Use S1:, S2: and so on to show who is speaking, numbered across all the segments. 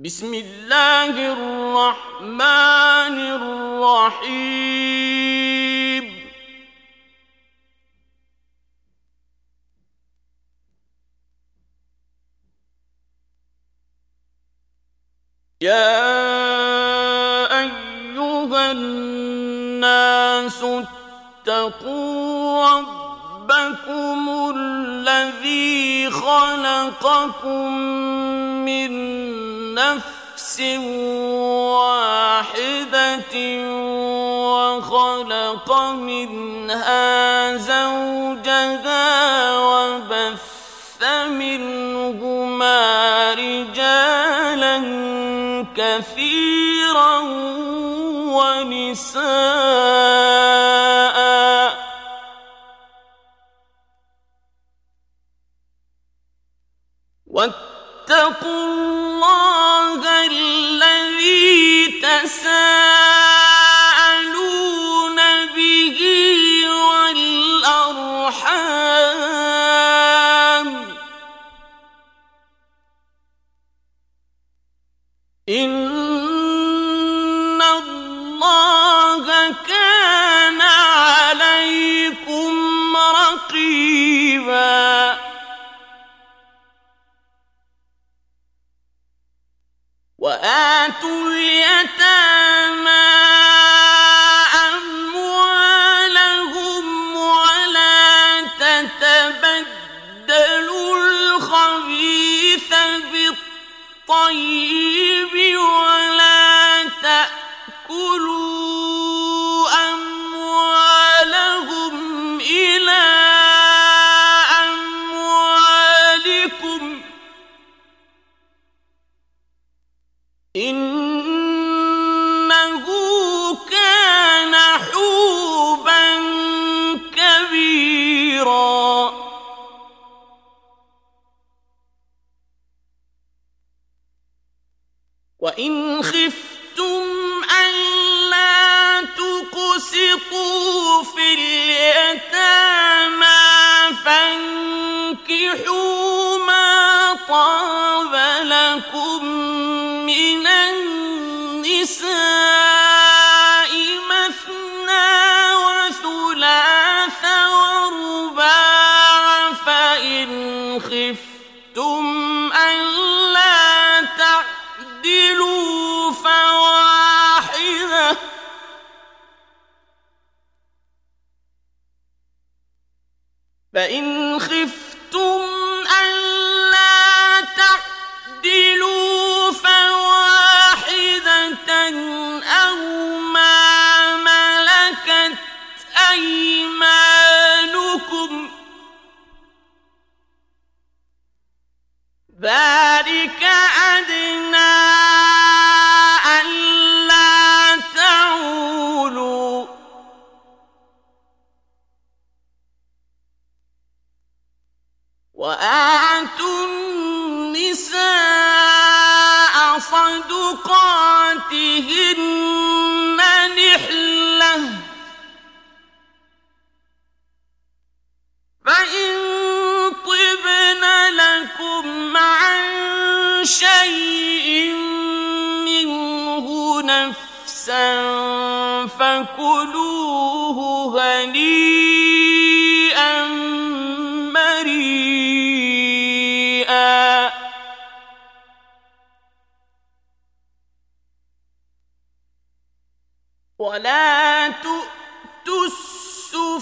S1: بسم الله الرحمن الرحيم. يا أيها الناس اتقوا ربكم الذي خلقكم من نفس واحدة وخلق منها زوجها وبث منهما رجالا كثيرا ونساء. واتقوا الإنسان اليتامى لكم من النساء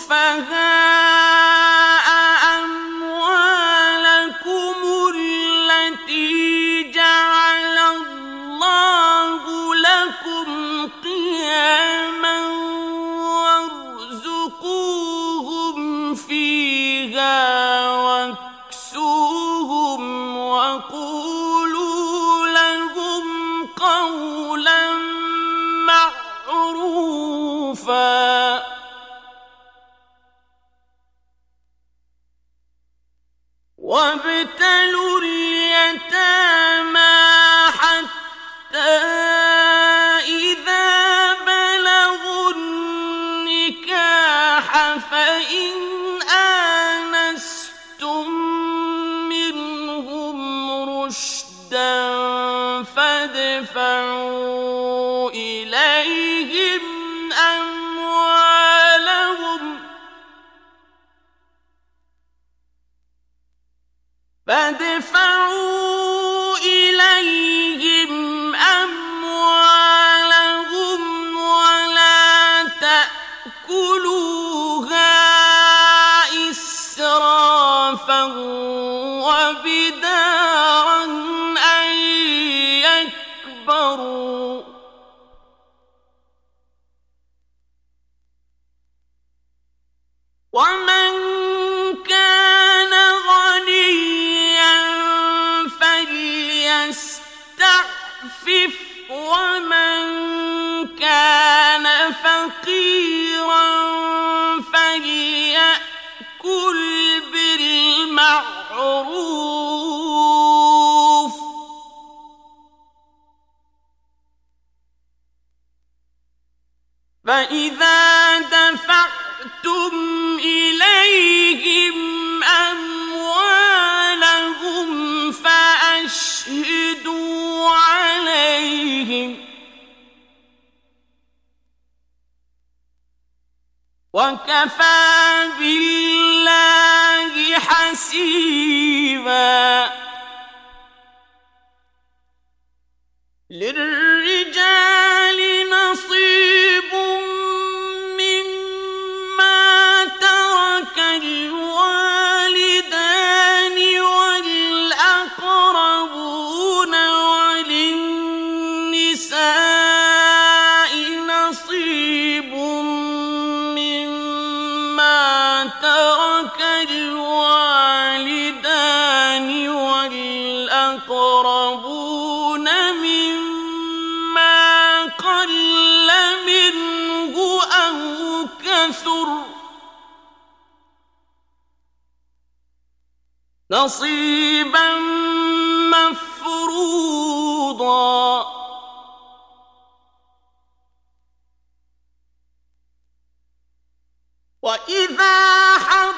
S1: 分。دفعتم إليهم أموالهم فأشهدوا عليهم؟ وكفى بالله حسيبا. للرجال نصيبا نصيبا مفروضا. وإذا حضر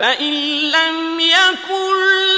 S1: فإن لم يكن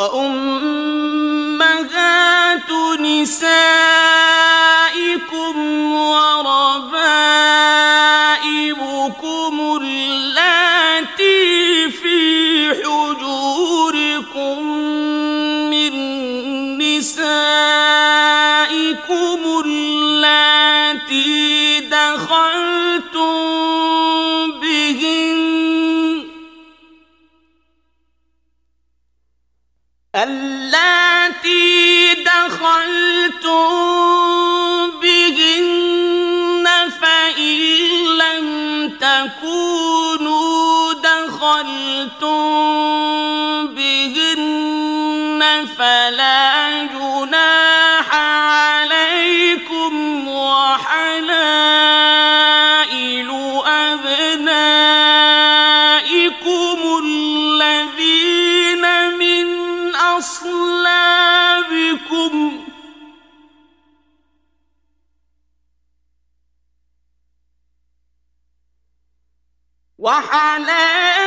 S1: وأمهات نسائكم وربائبكم اللاتي في حجوركم من نسائكم اللاتي على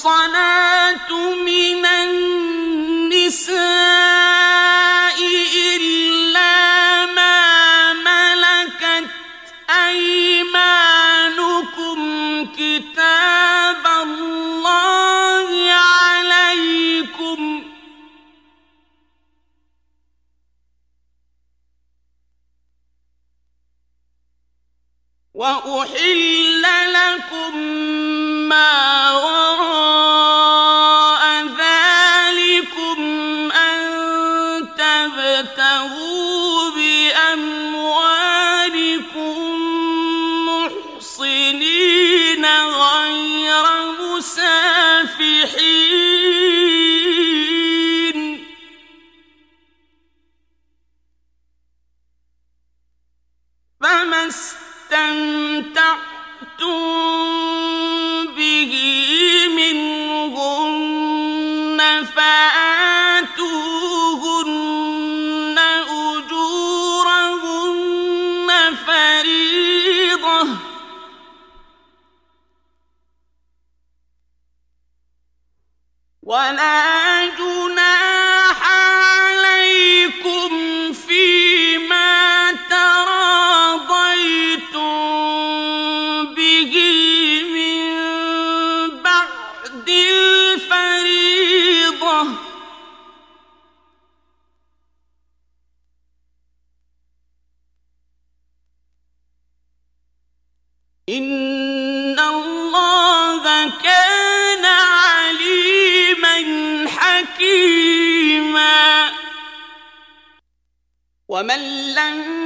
S1: المحصنات من النساء إلا ما ملكت أيمانكم. كتاب الله عليكم. وأحل لكم ومن لن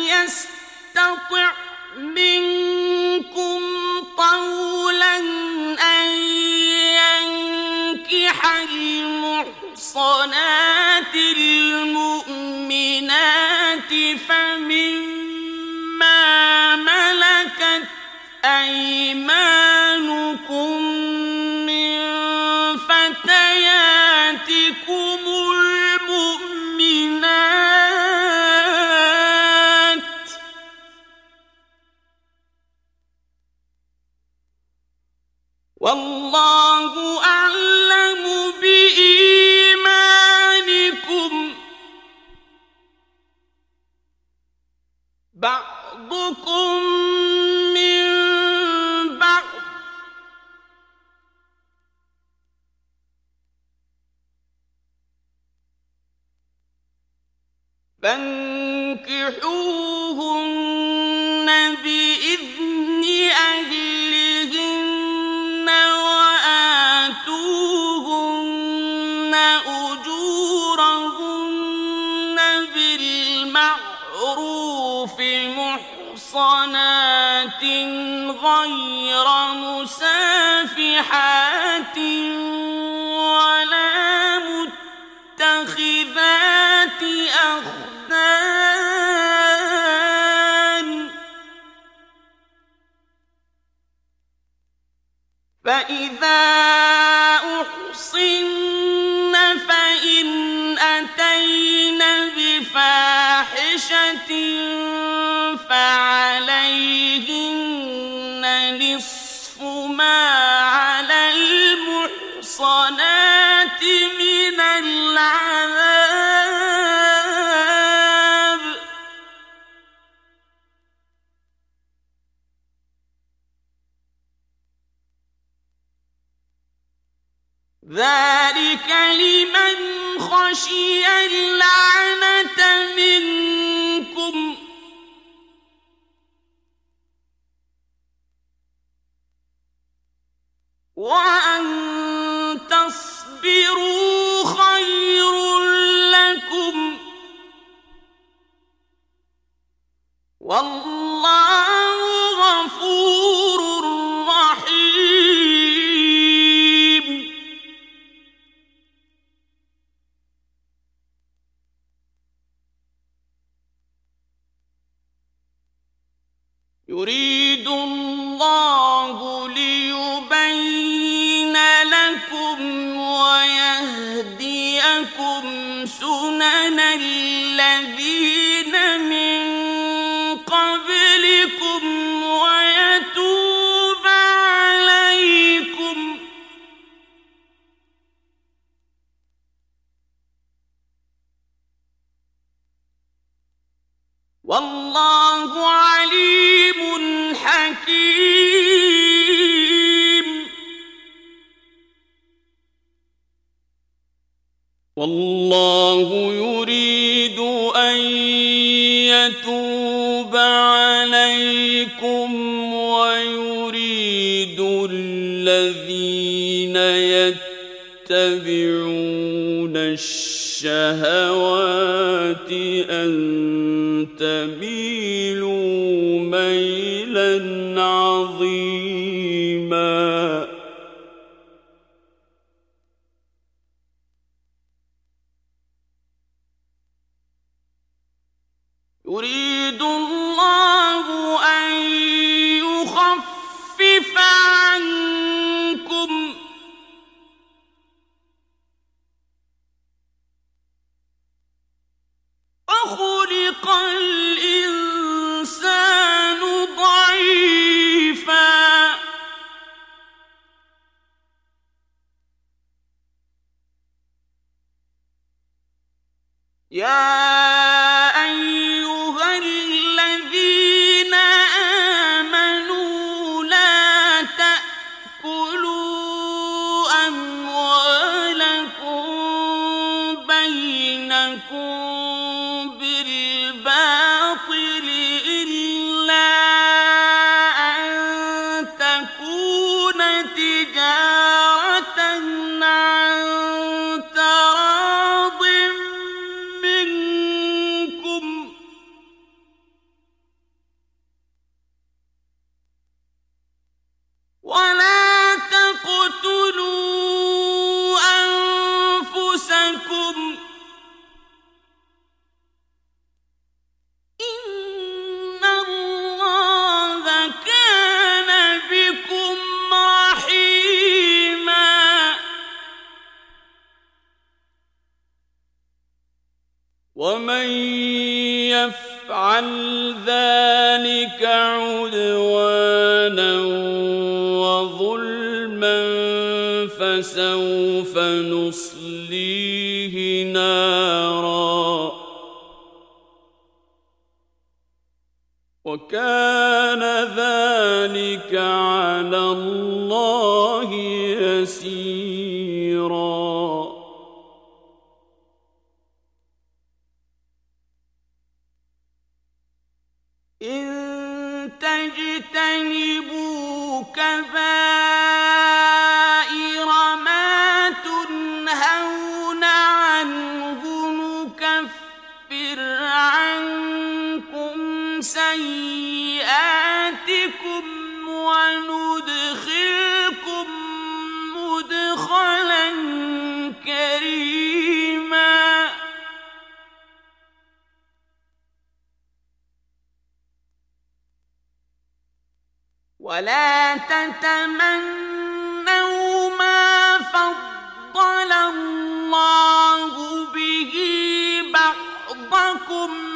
S1: بعضكم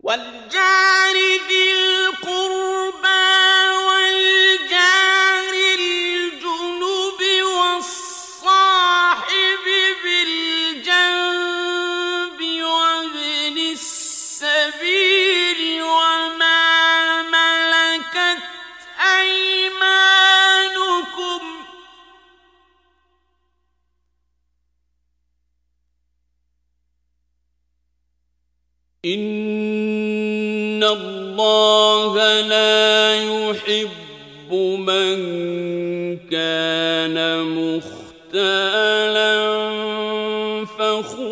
S1: والجار
S2: الله لا يحب من كان مختالا فخورا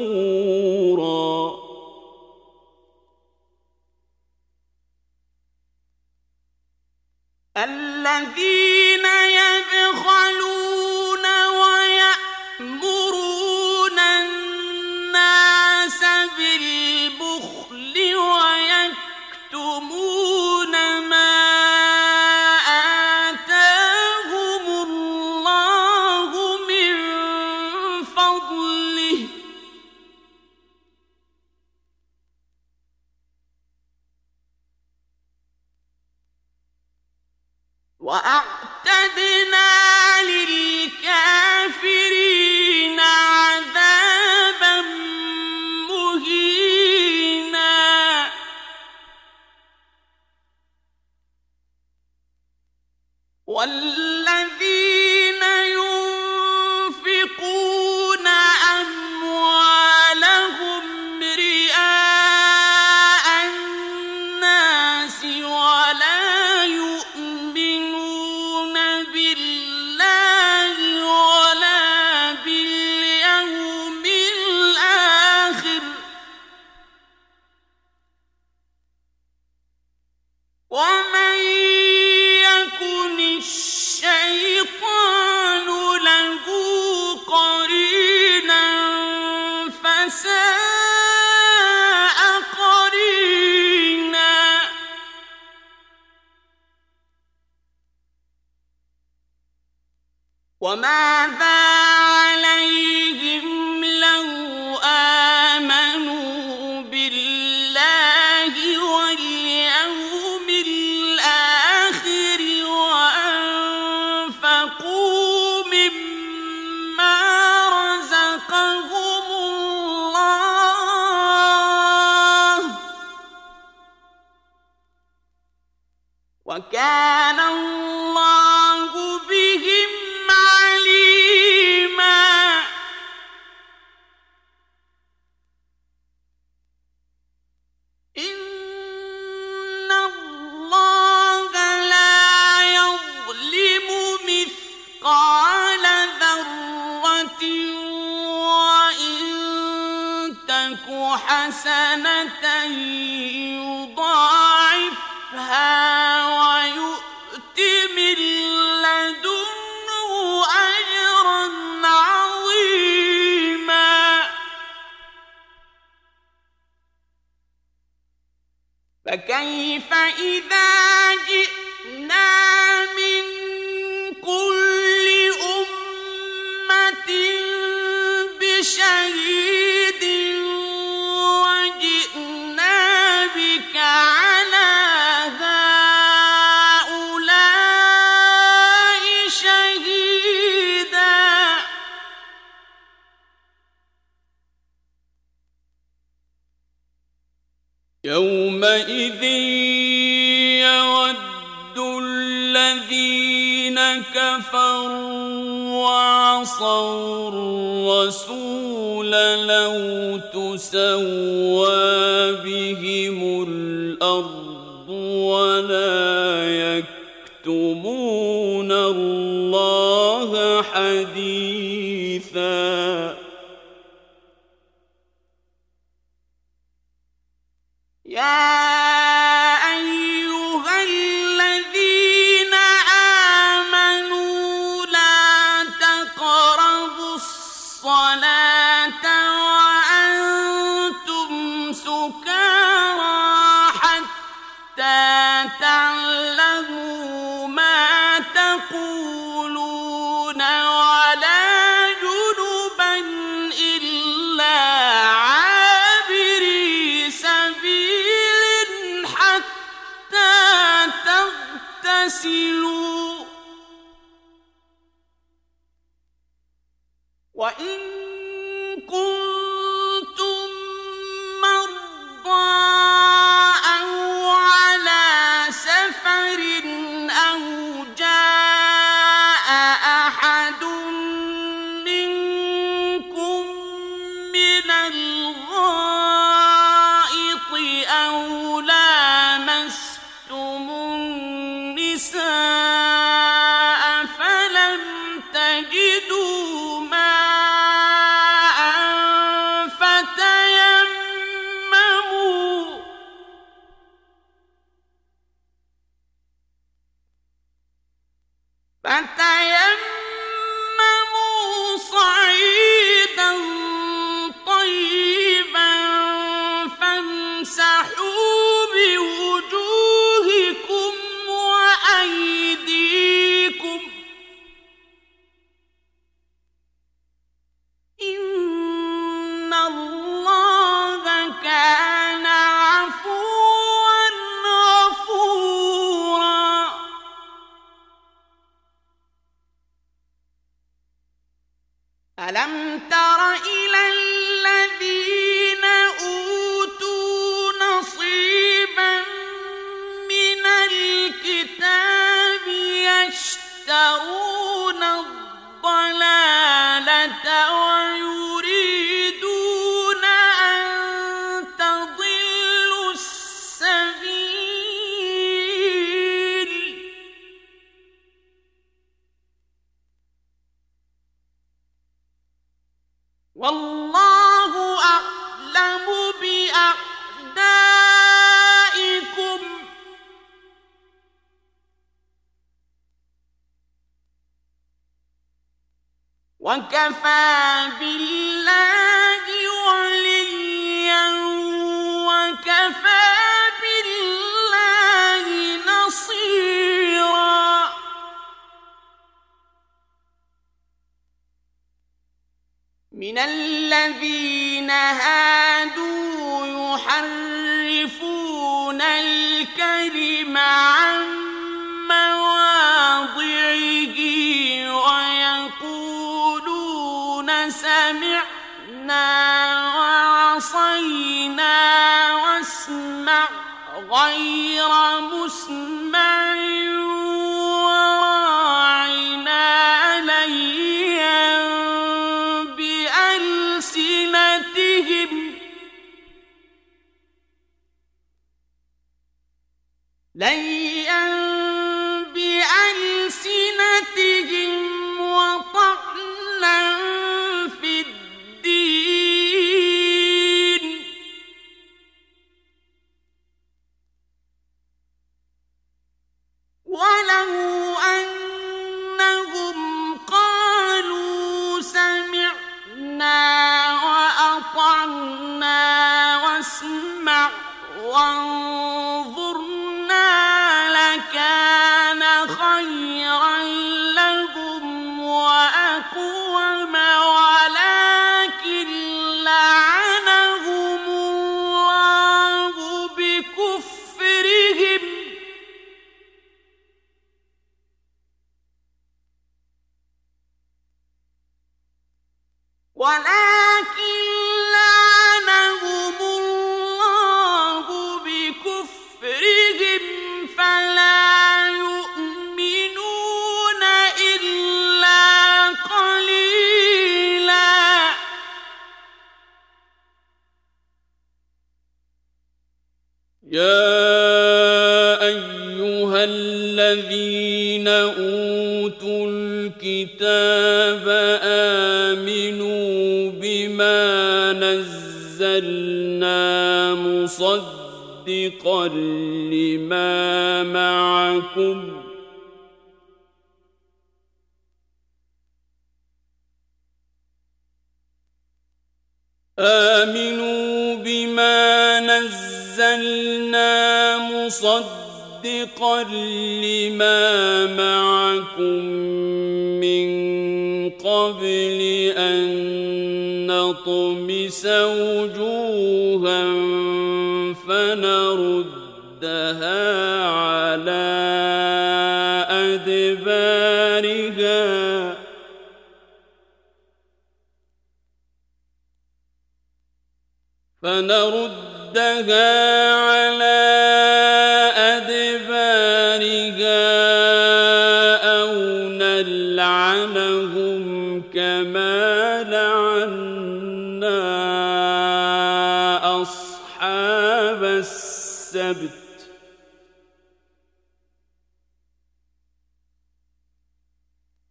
S2: أصحاب السبت.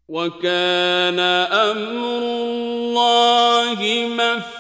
S2: وكان أمر الله مفعولا.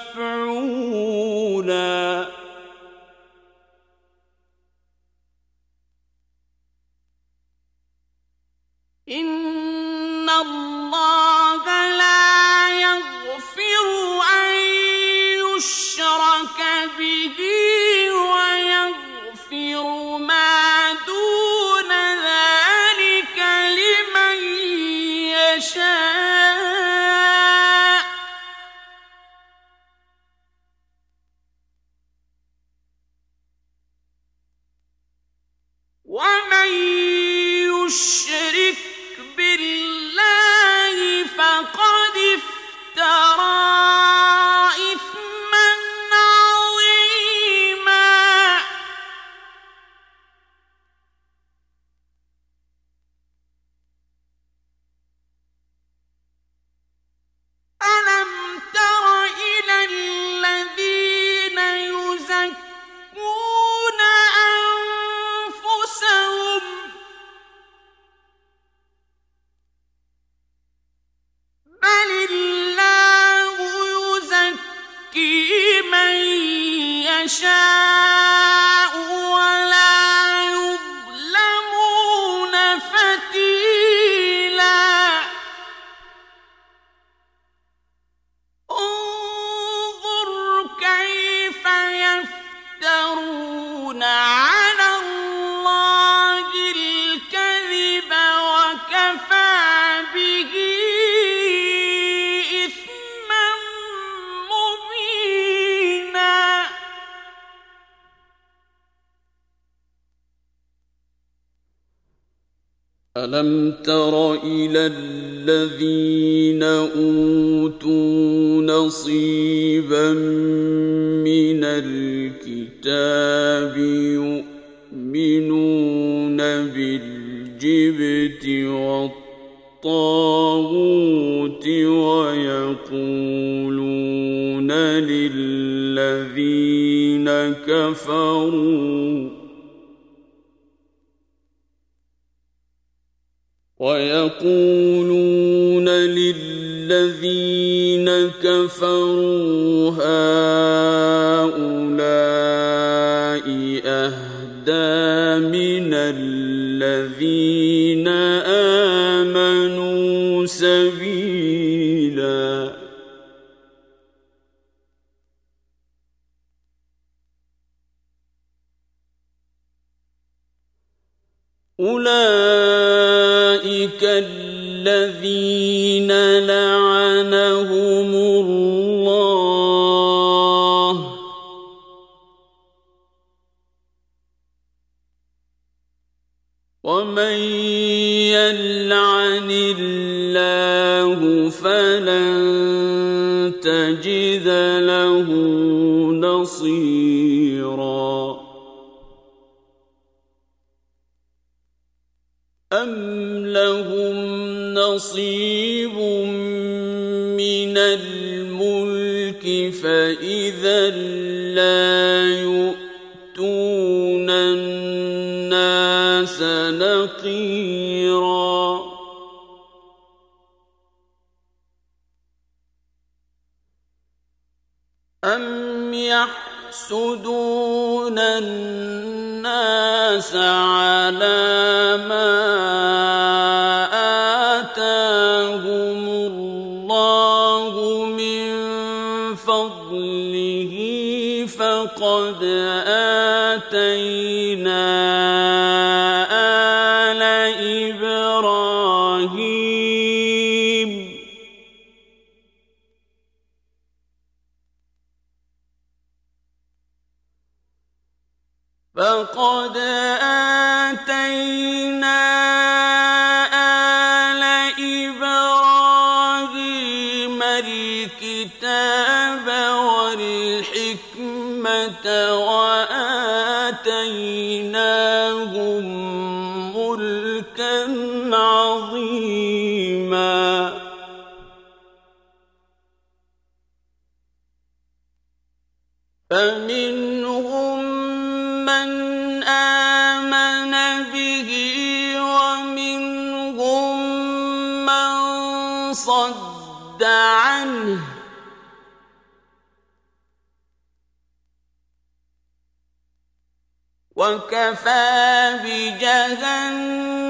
S1: وكفى
S2: بجهنم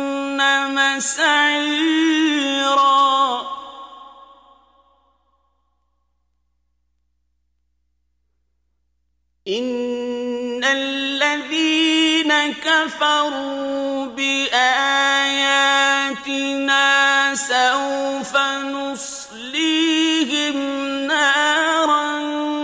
S2: سعيرا. إن الذين كفروا بآياتنا سوف نصليهم نارا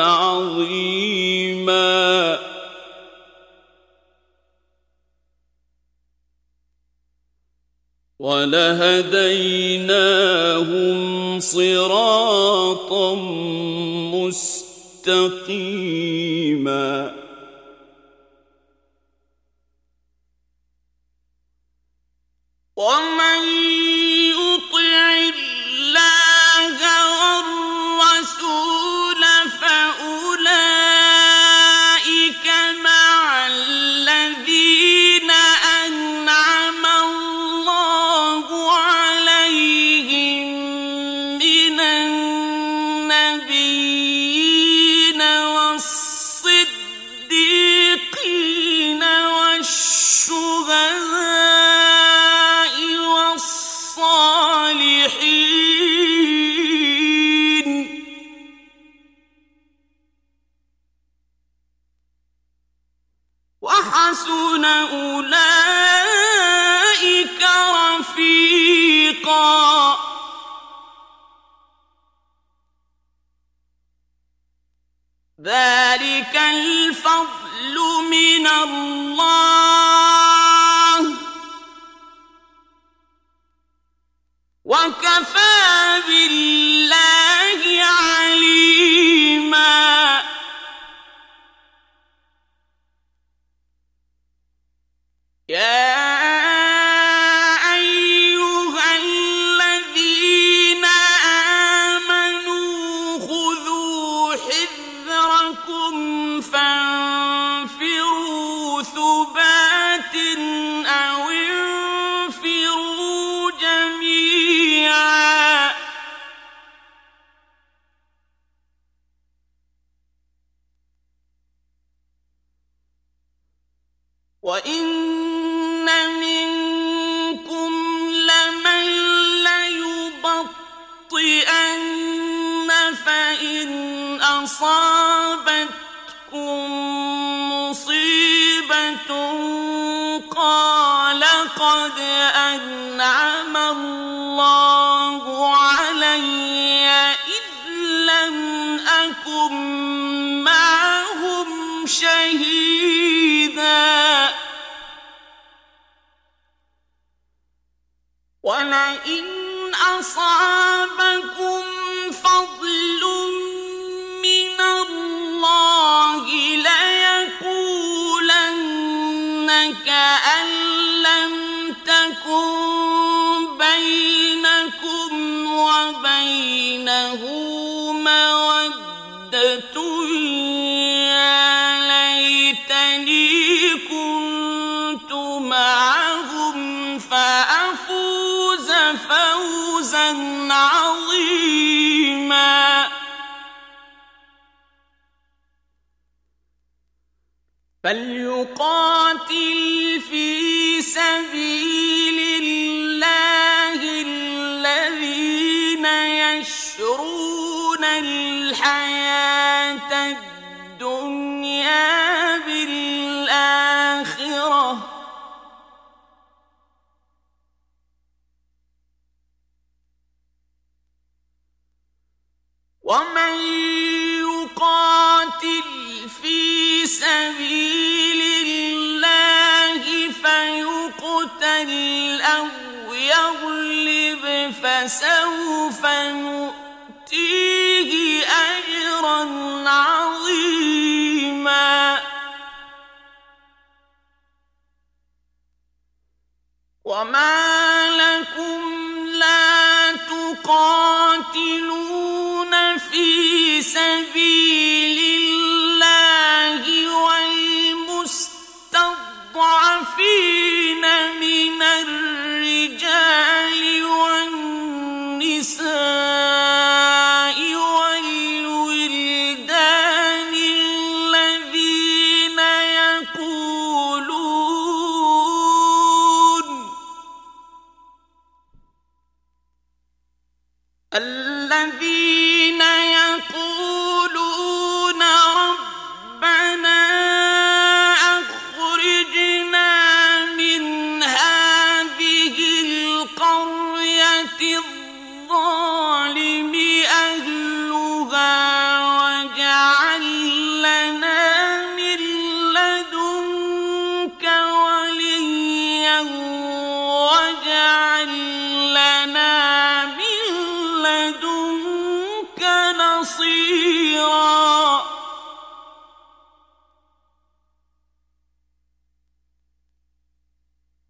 S2: عظيما. ولهديناهم صراطا مستقيما.
S1: ومن من الله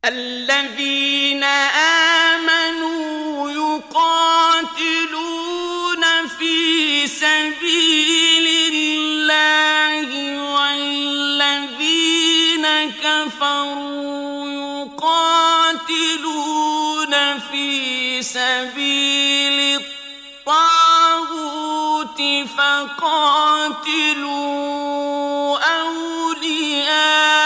S1: الذين آمنوا يقاتلون في سبيل الله والذين كفروا يقاتلون في سبيل الطاغوت فقاتلوا أولياء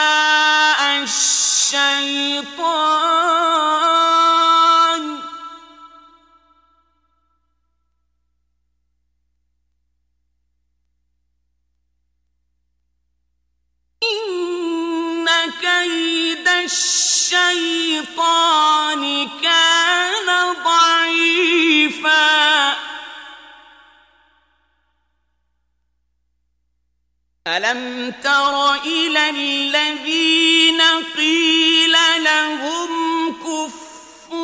S1: الشيطان كان ضعيفا. ألم تر إلى الذين قيل لهم كفوا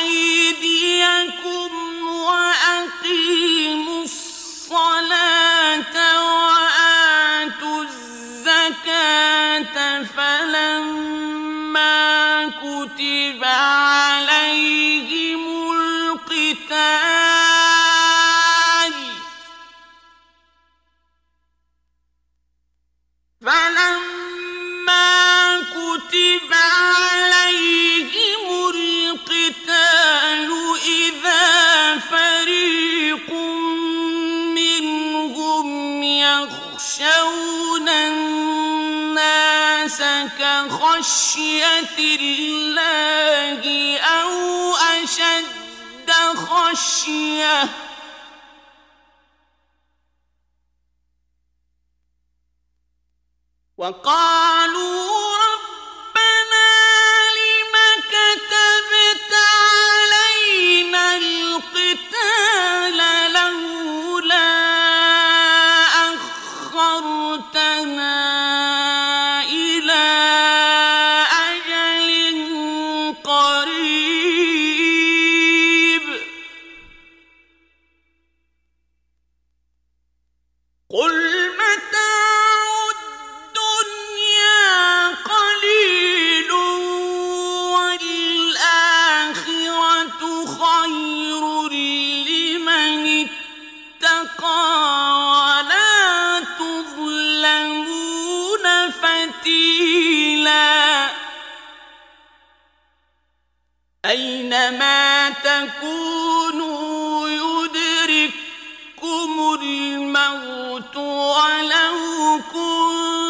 S1: أيديكم وأقيموا الصلاة؟ خشية الله أو أشد خشية. وقالوا أينما تكونوا يدرككم الموت ولو كنتم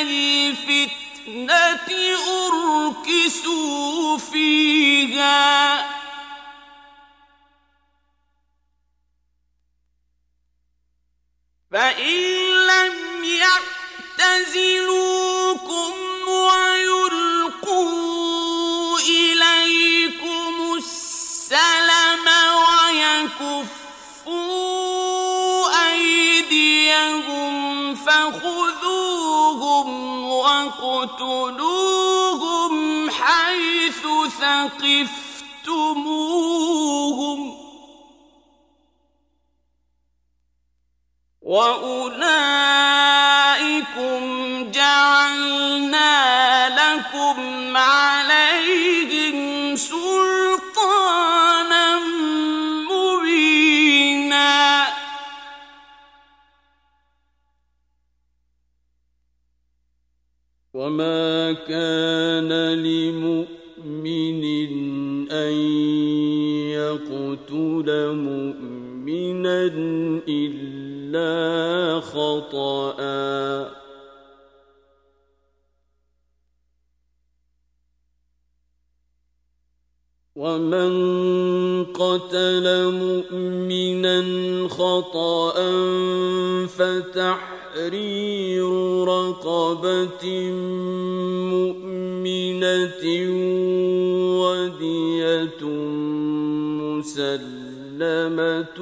S1: الفتنة أركسوا فيها. اقتلوهم حيث ثقفتموهم. وأولئكم
S2: جعلوا مؤمنا إلا خطأ. ومن قتل مؤمنا خطأ فتحرير رقبة مؤمنة ودية مسلمة. مسلمة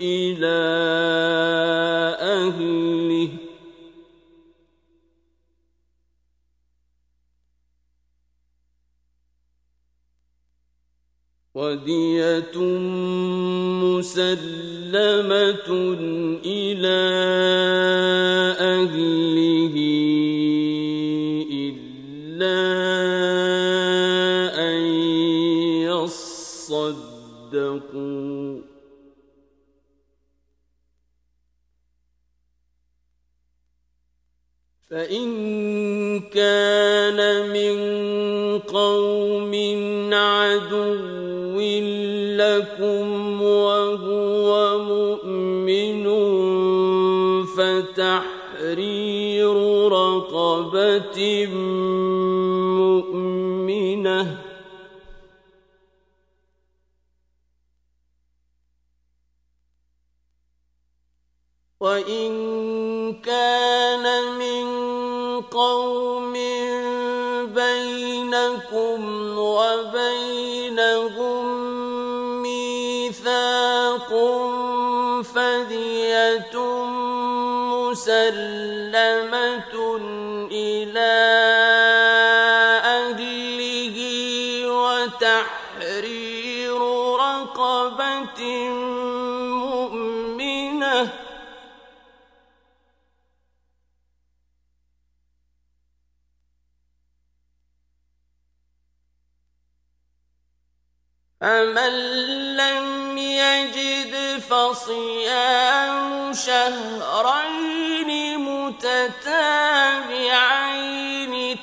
S2: إلى أهله. ودية مسلمة إلى أهله. لكم وهو مؤمن فتحرير رقبة مؤمنة. وإن مسلمة إلى أهله وتحرير رقبة مؤمنة. فمن فصيام شهرين متتابعين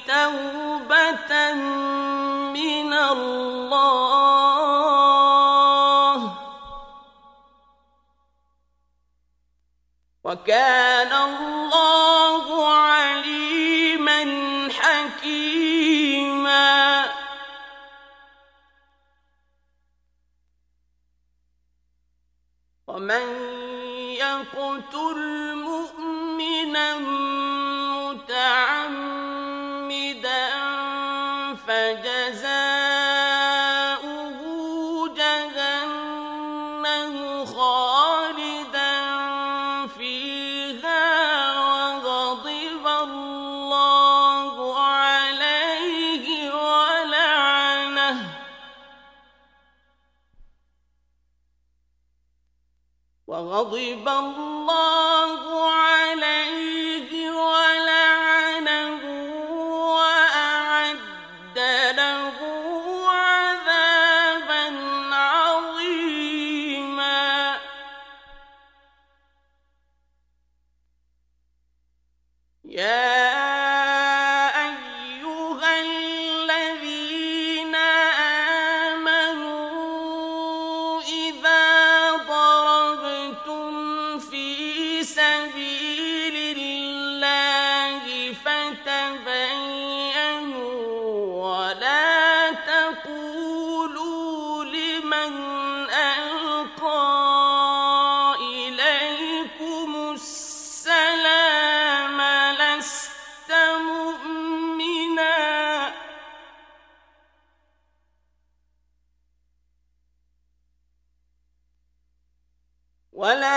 S2: توبة من الله. وكان الله من ولا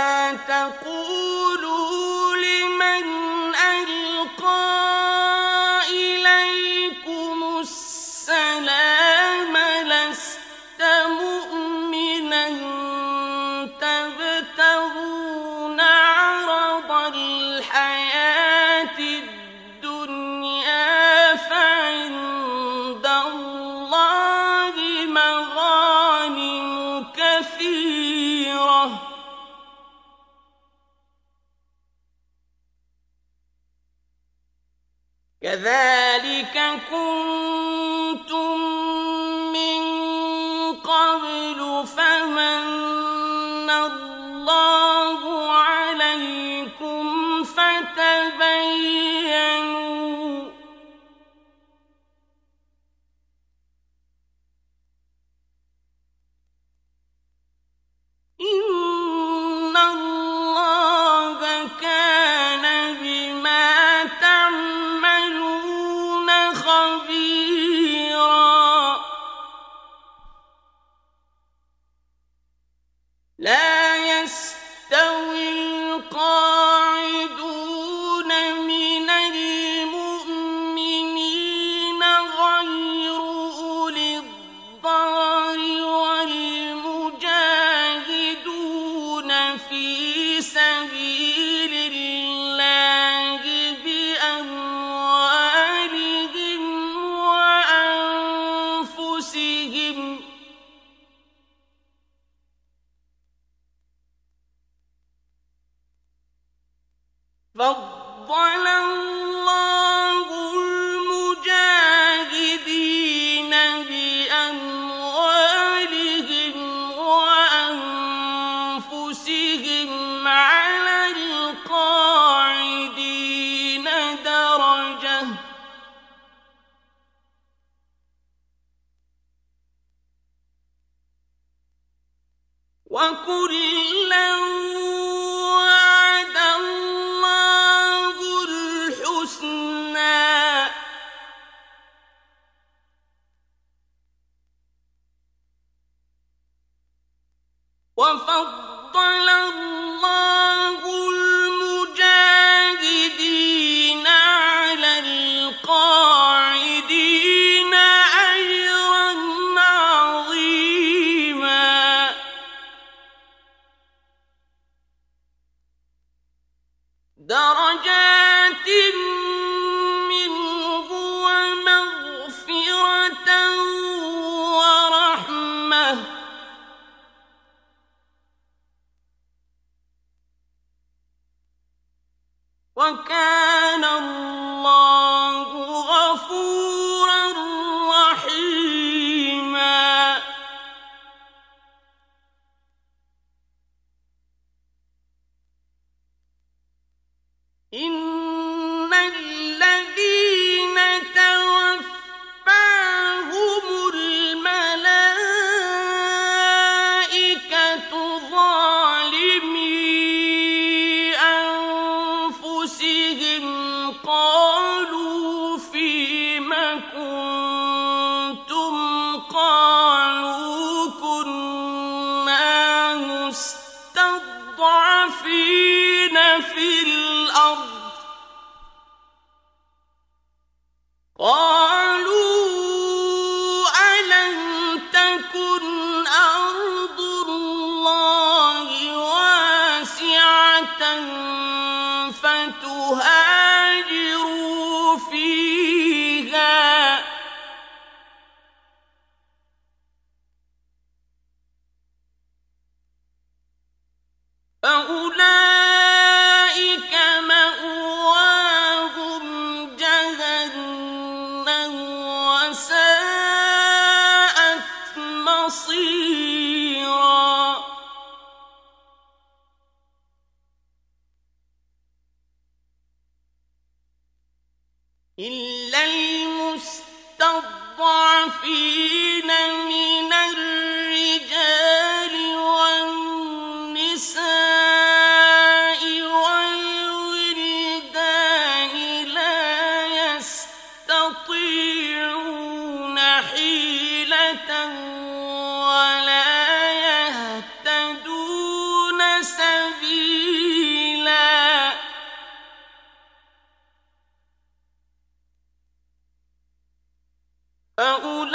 S2: فليكونوا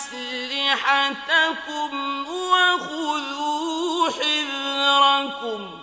S2: أسلحتكم وخذوا حذركم.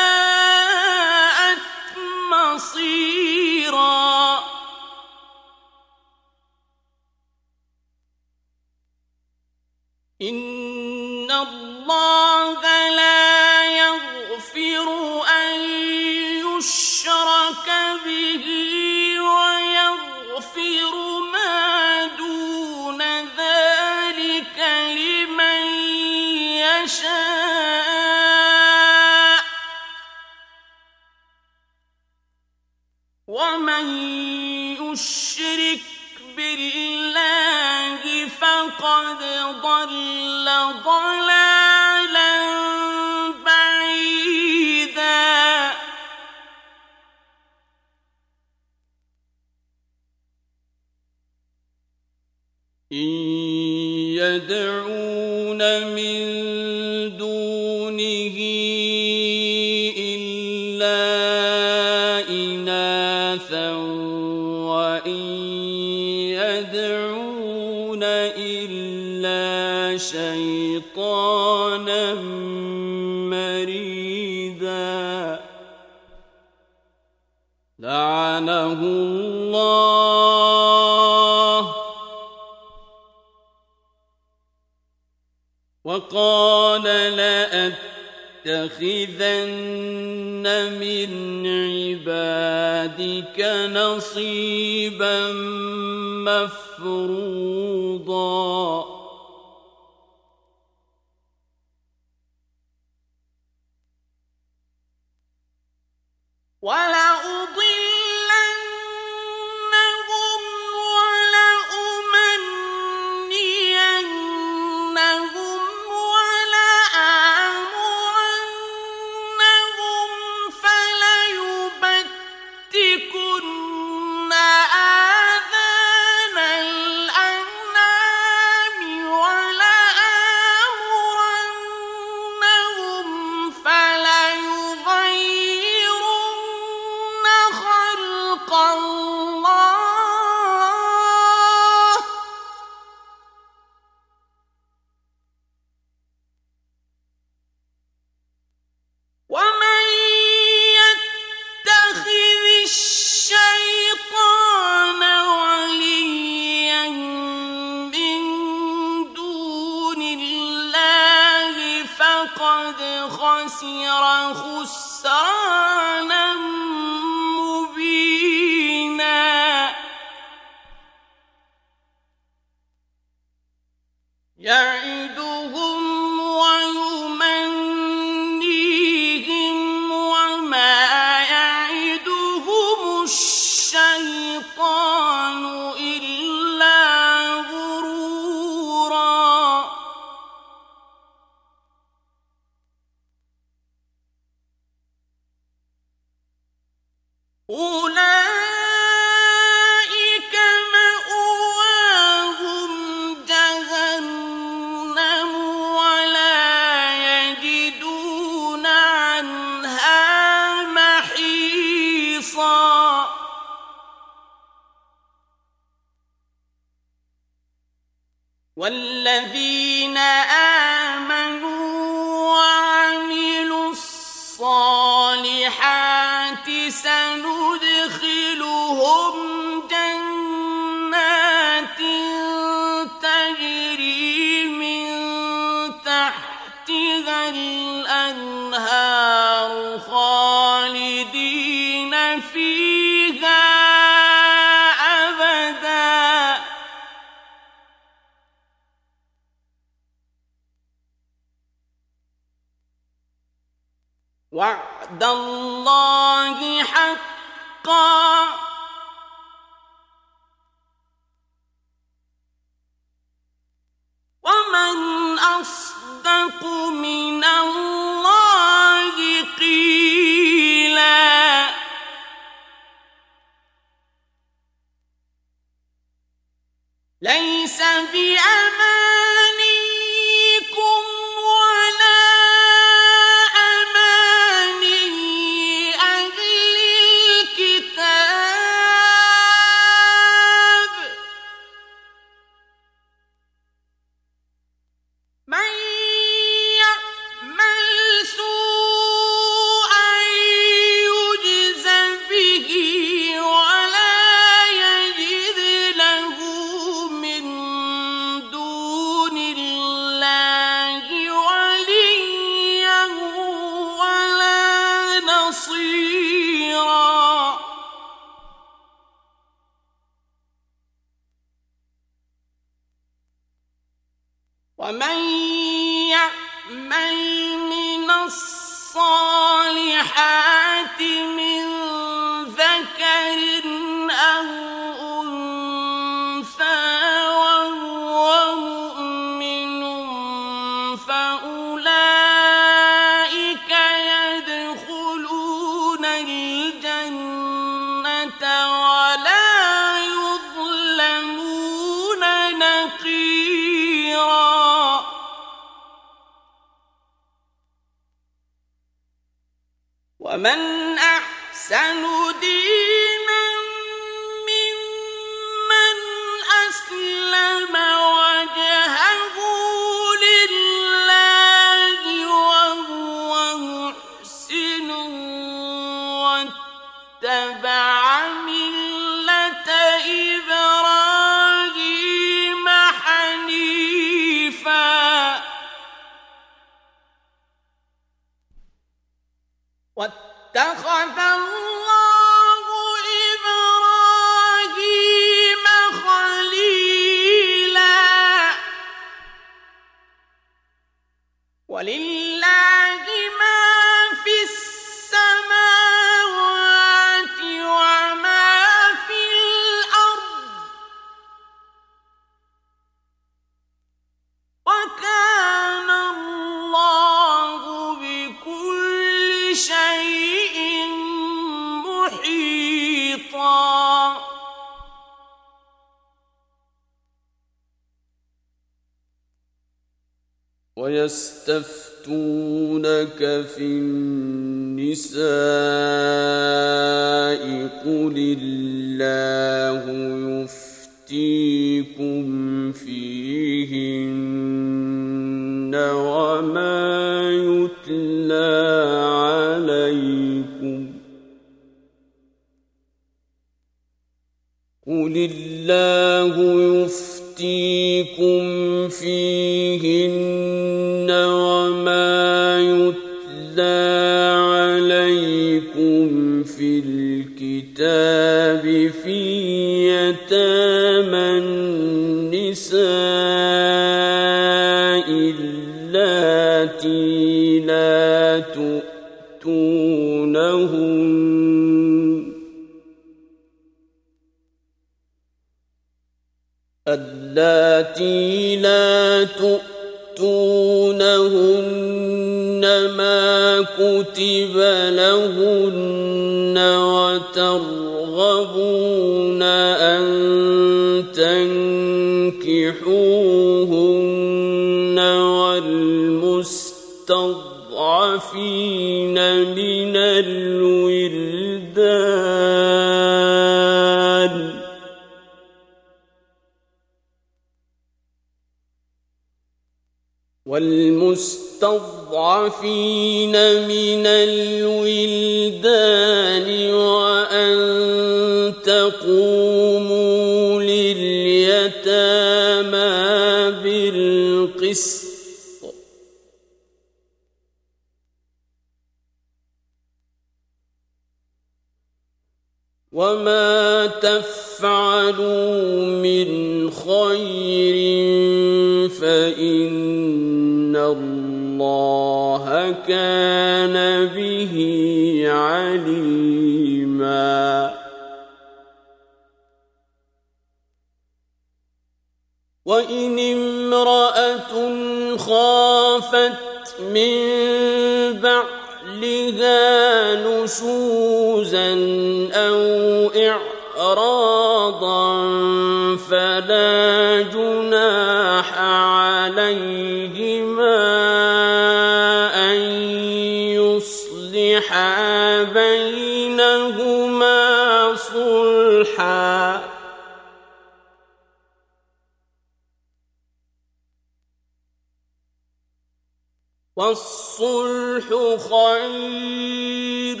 S2: والصلح خير.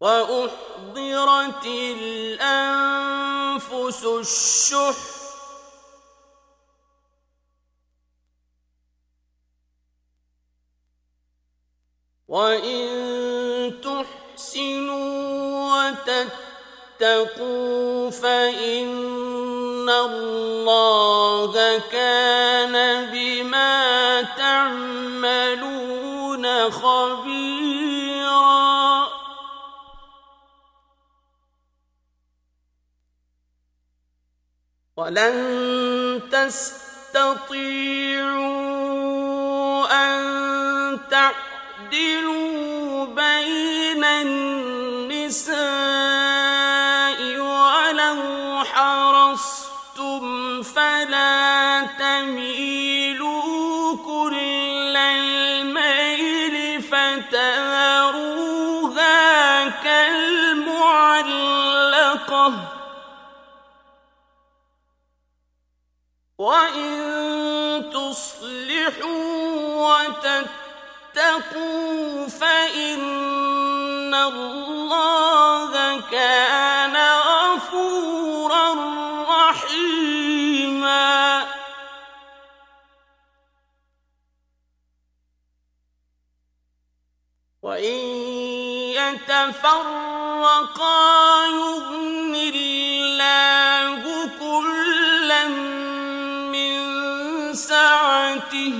S2: وأحضرت الأنفس الشح. وإن تحسنوا وتتقوا فإن الله كان بما تعملون خبيرا ولن تستطيعوا ان تعدلوا بين النساء وإن تصلحوا وتتقوا فإن الله كان غفورا رحيما. وإن يتفرقا يغن الله كلا من سعته.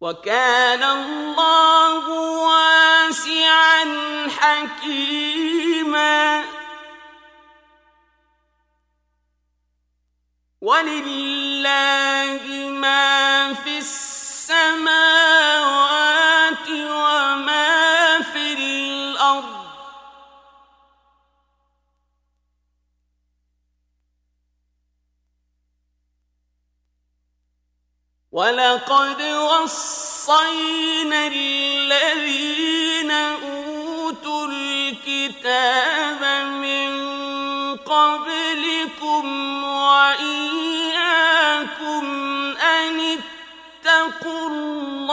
S2: وكان الله واسعا حكيما. ولله ما في السماوات وما في الأرض ولقد وصينا الذين اوتوا الكتاب من قبلكم واياكم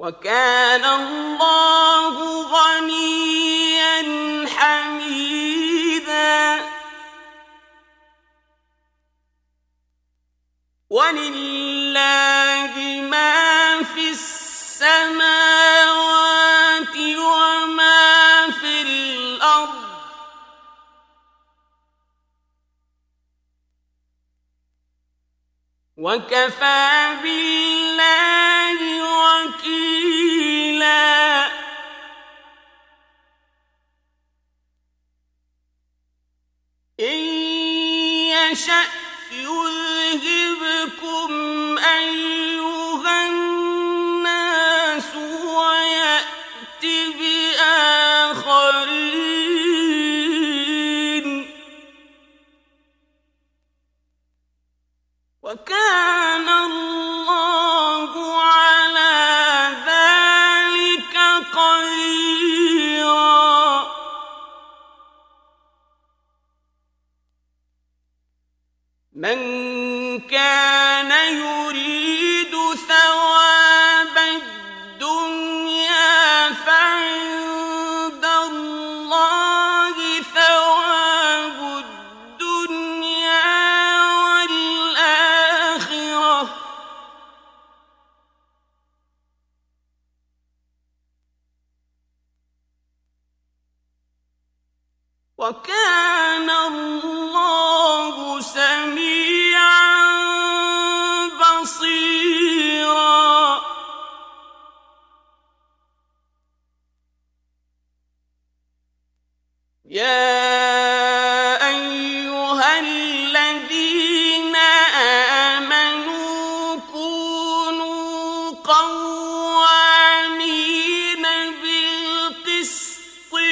S2: وكان الله غنيا حميدا. ولله ما في السماوات وكفى بالله وكيلا. إن يشأ يذهبكم أيها الناس ويأت بآخرين
S1: وكان الله على ذلك
S2: من كان
S1: يؤمن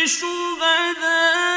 S1: العزة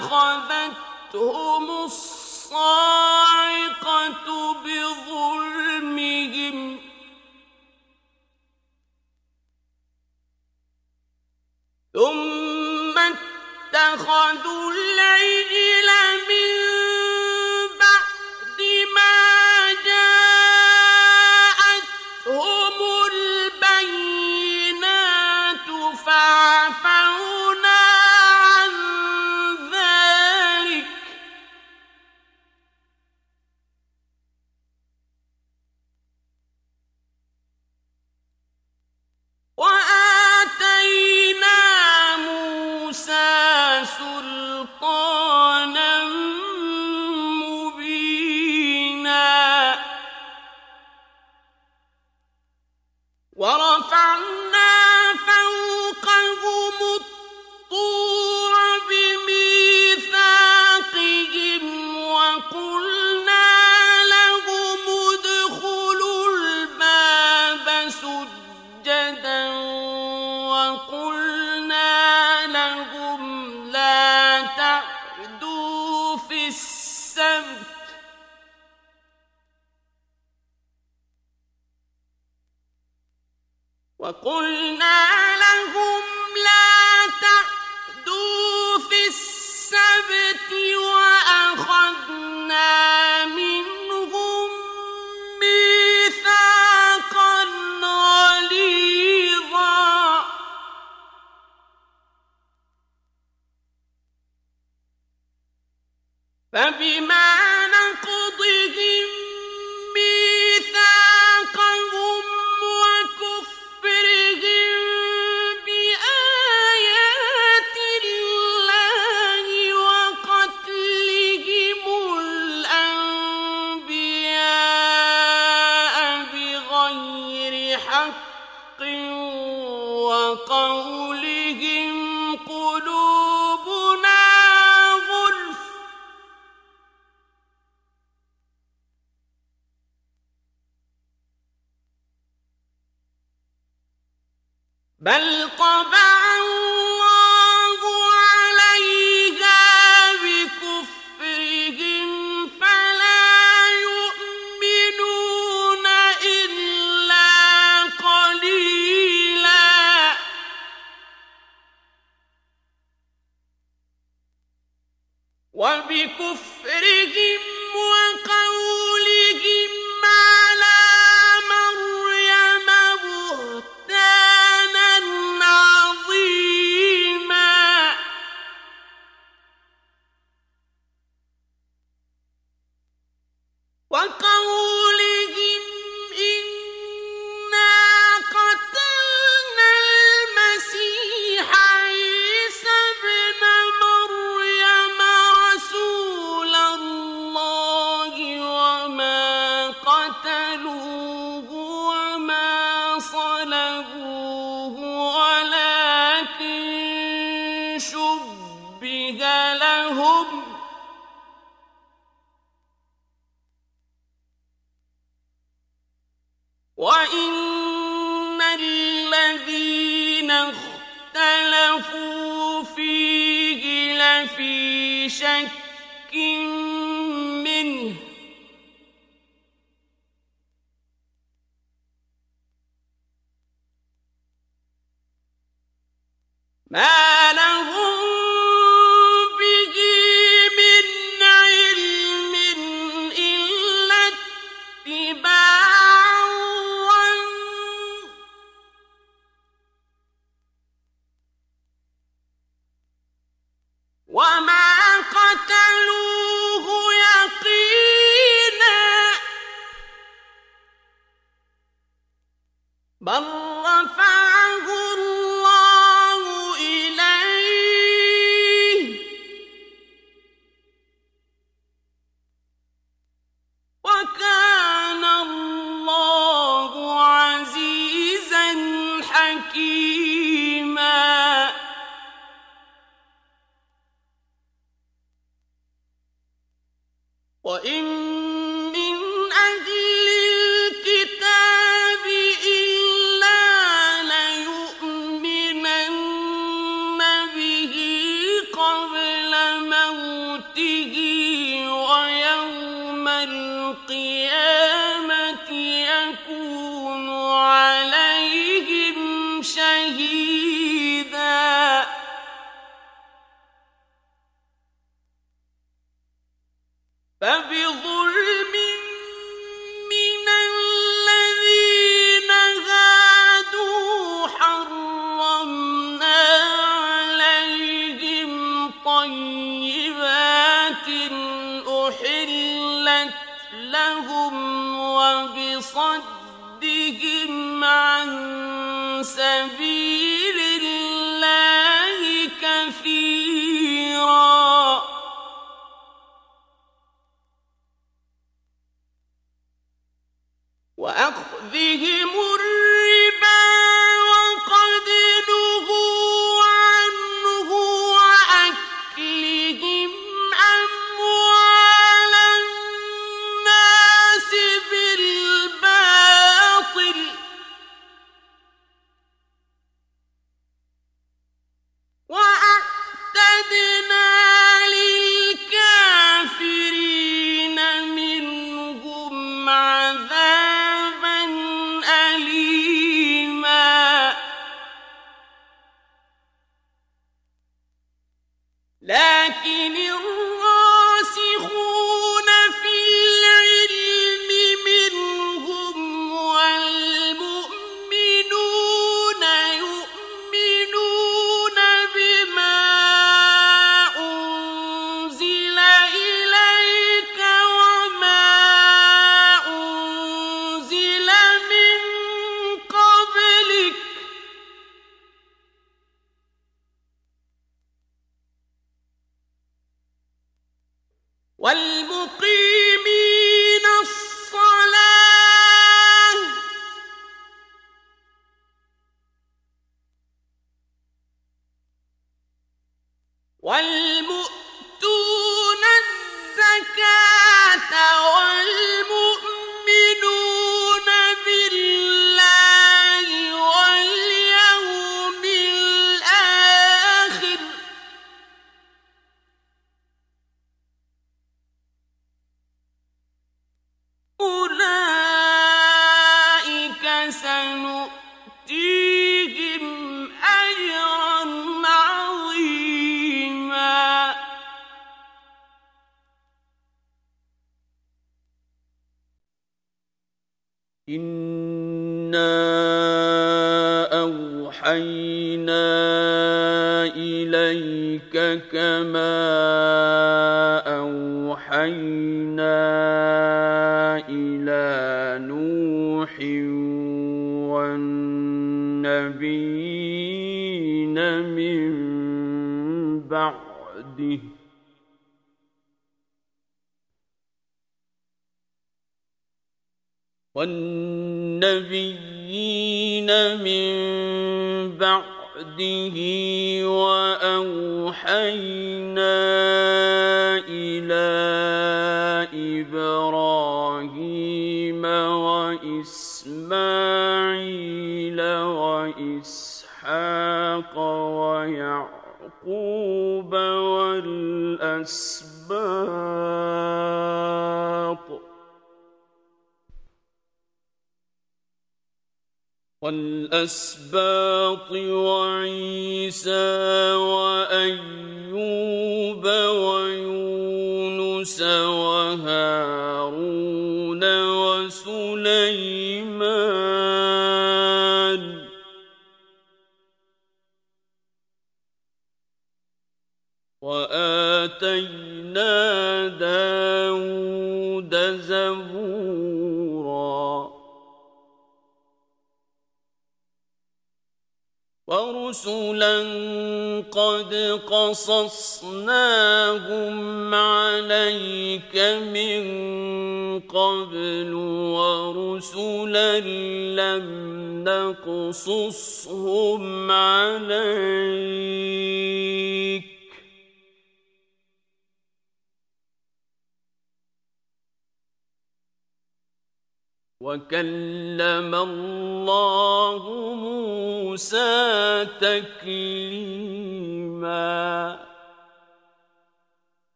S1: فأخذتهم الصاعقة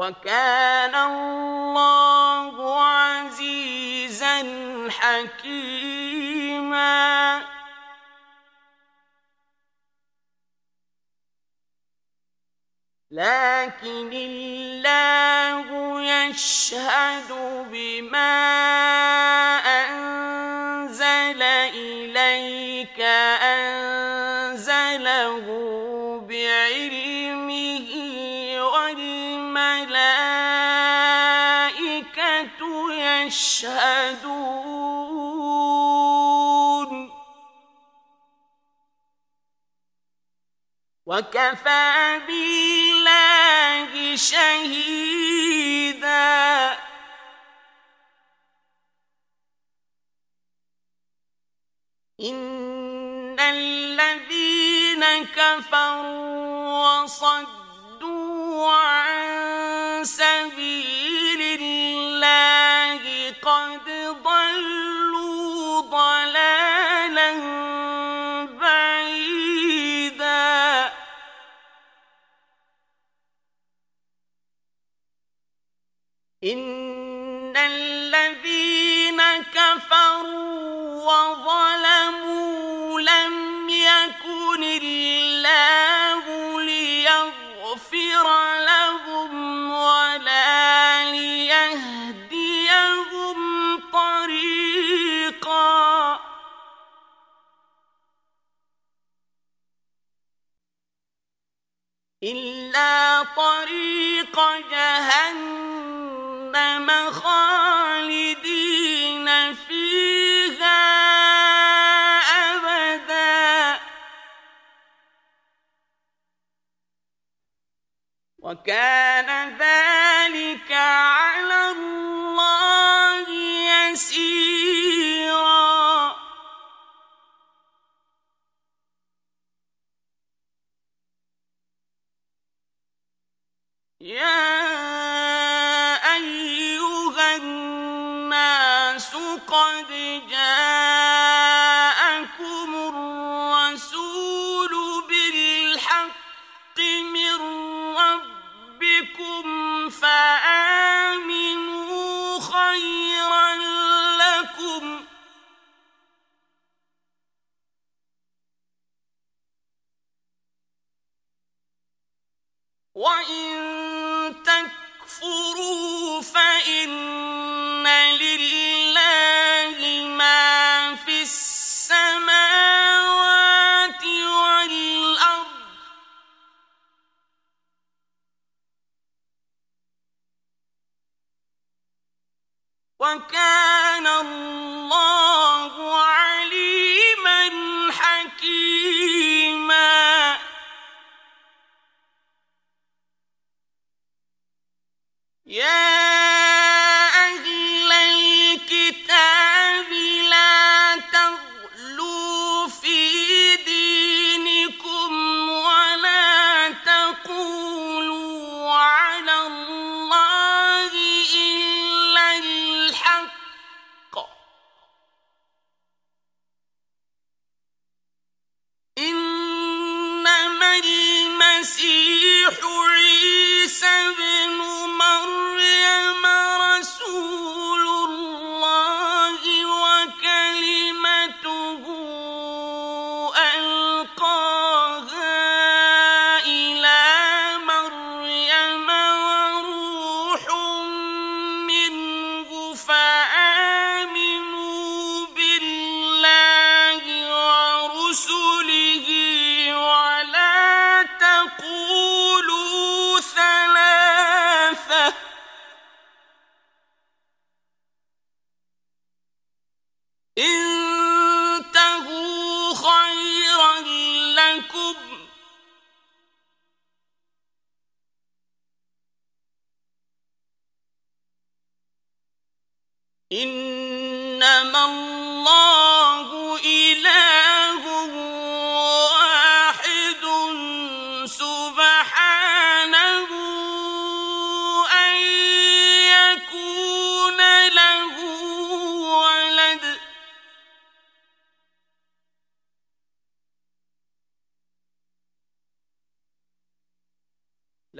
S2: وكان الله عزيزا حكيما. لكن
S3: الله يشهد بما أنزل إليك أنزله وكفى بالله شهيدا. إن الذين كفروا وصدوا عن سبيل الله قد ضلوا إن الذين كفروا وظلموا لم يكن الله ليغفر لهم ولا ليهديهم طريقا إلا طريق جهنم وكان ذلك على الله يسيرا. يا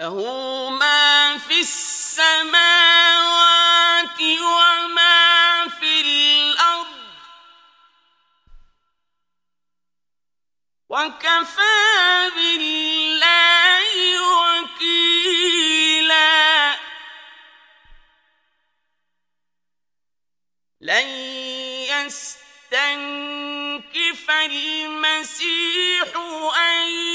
S3: له ما في السماوات وما في الأرض. وكفى بالله وكيلا. لن يستنكف المسيح أن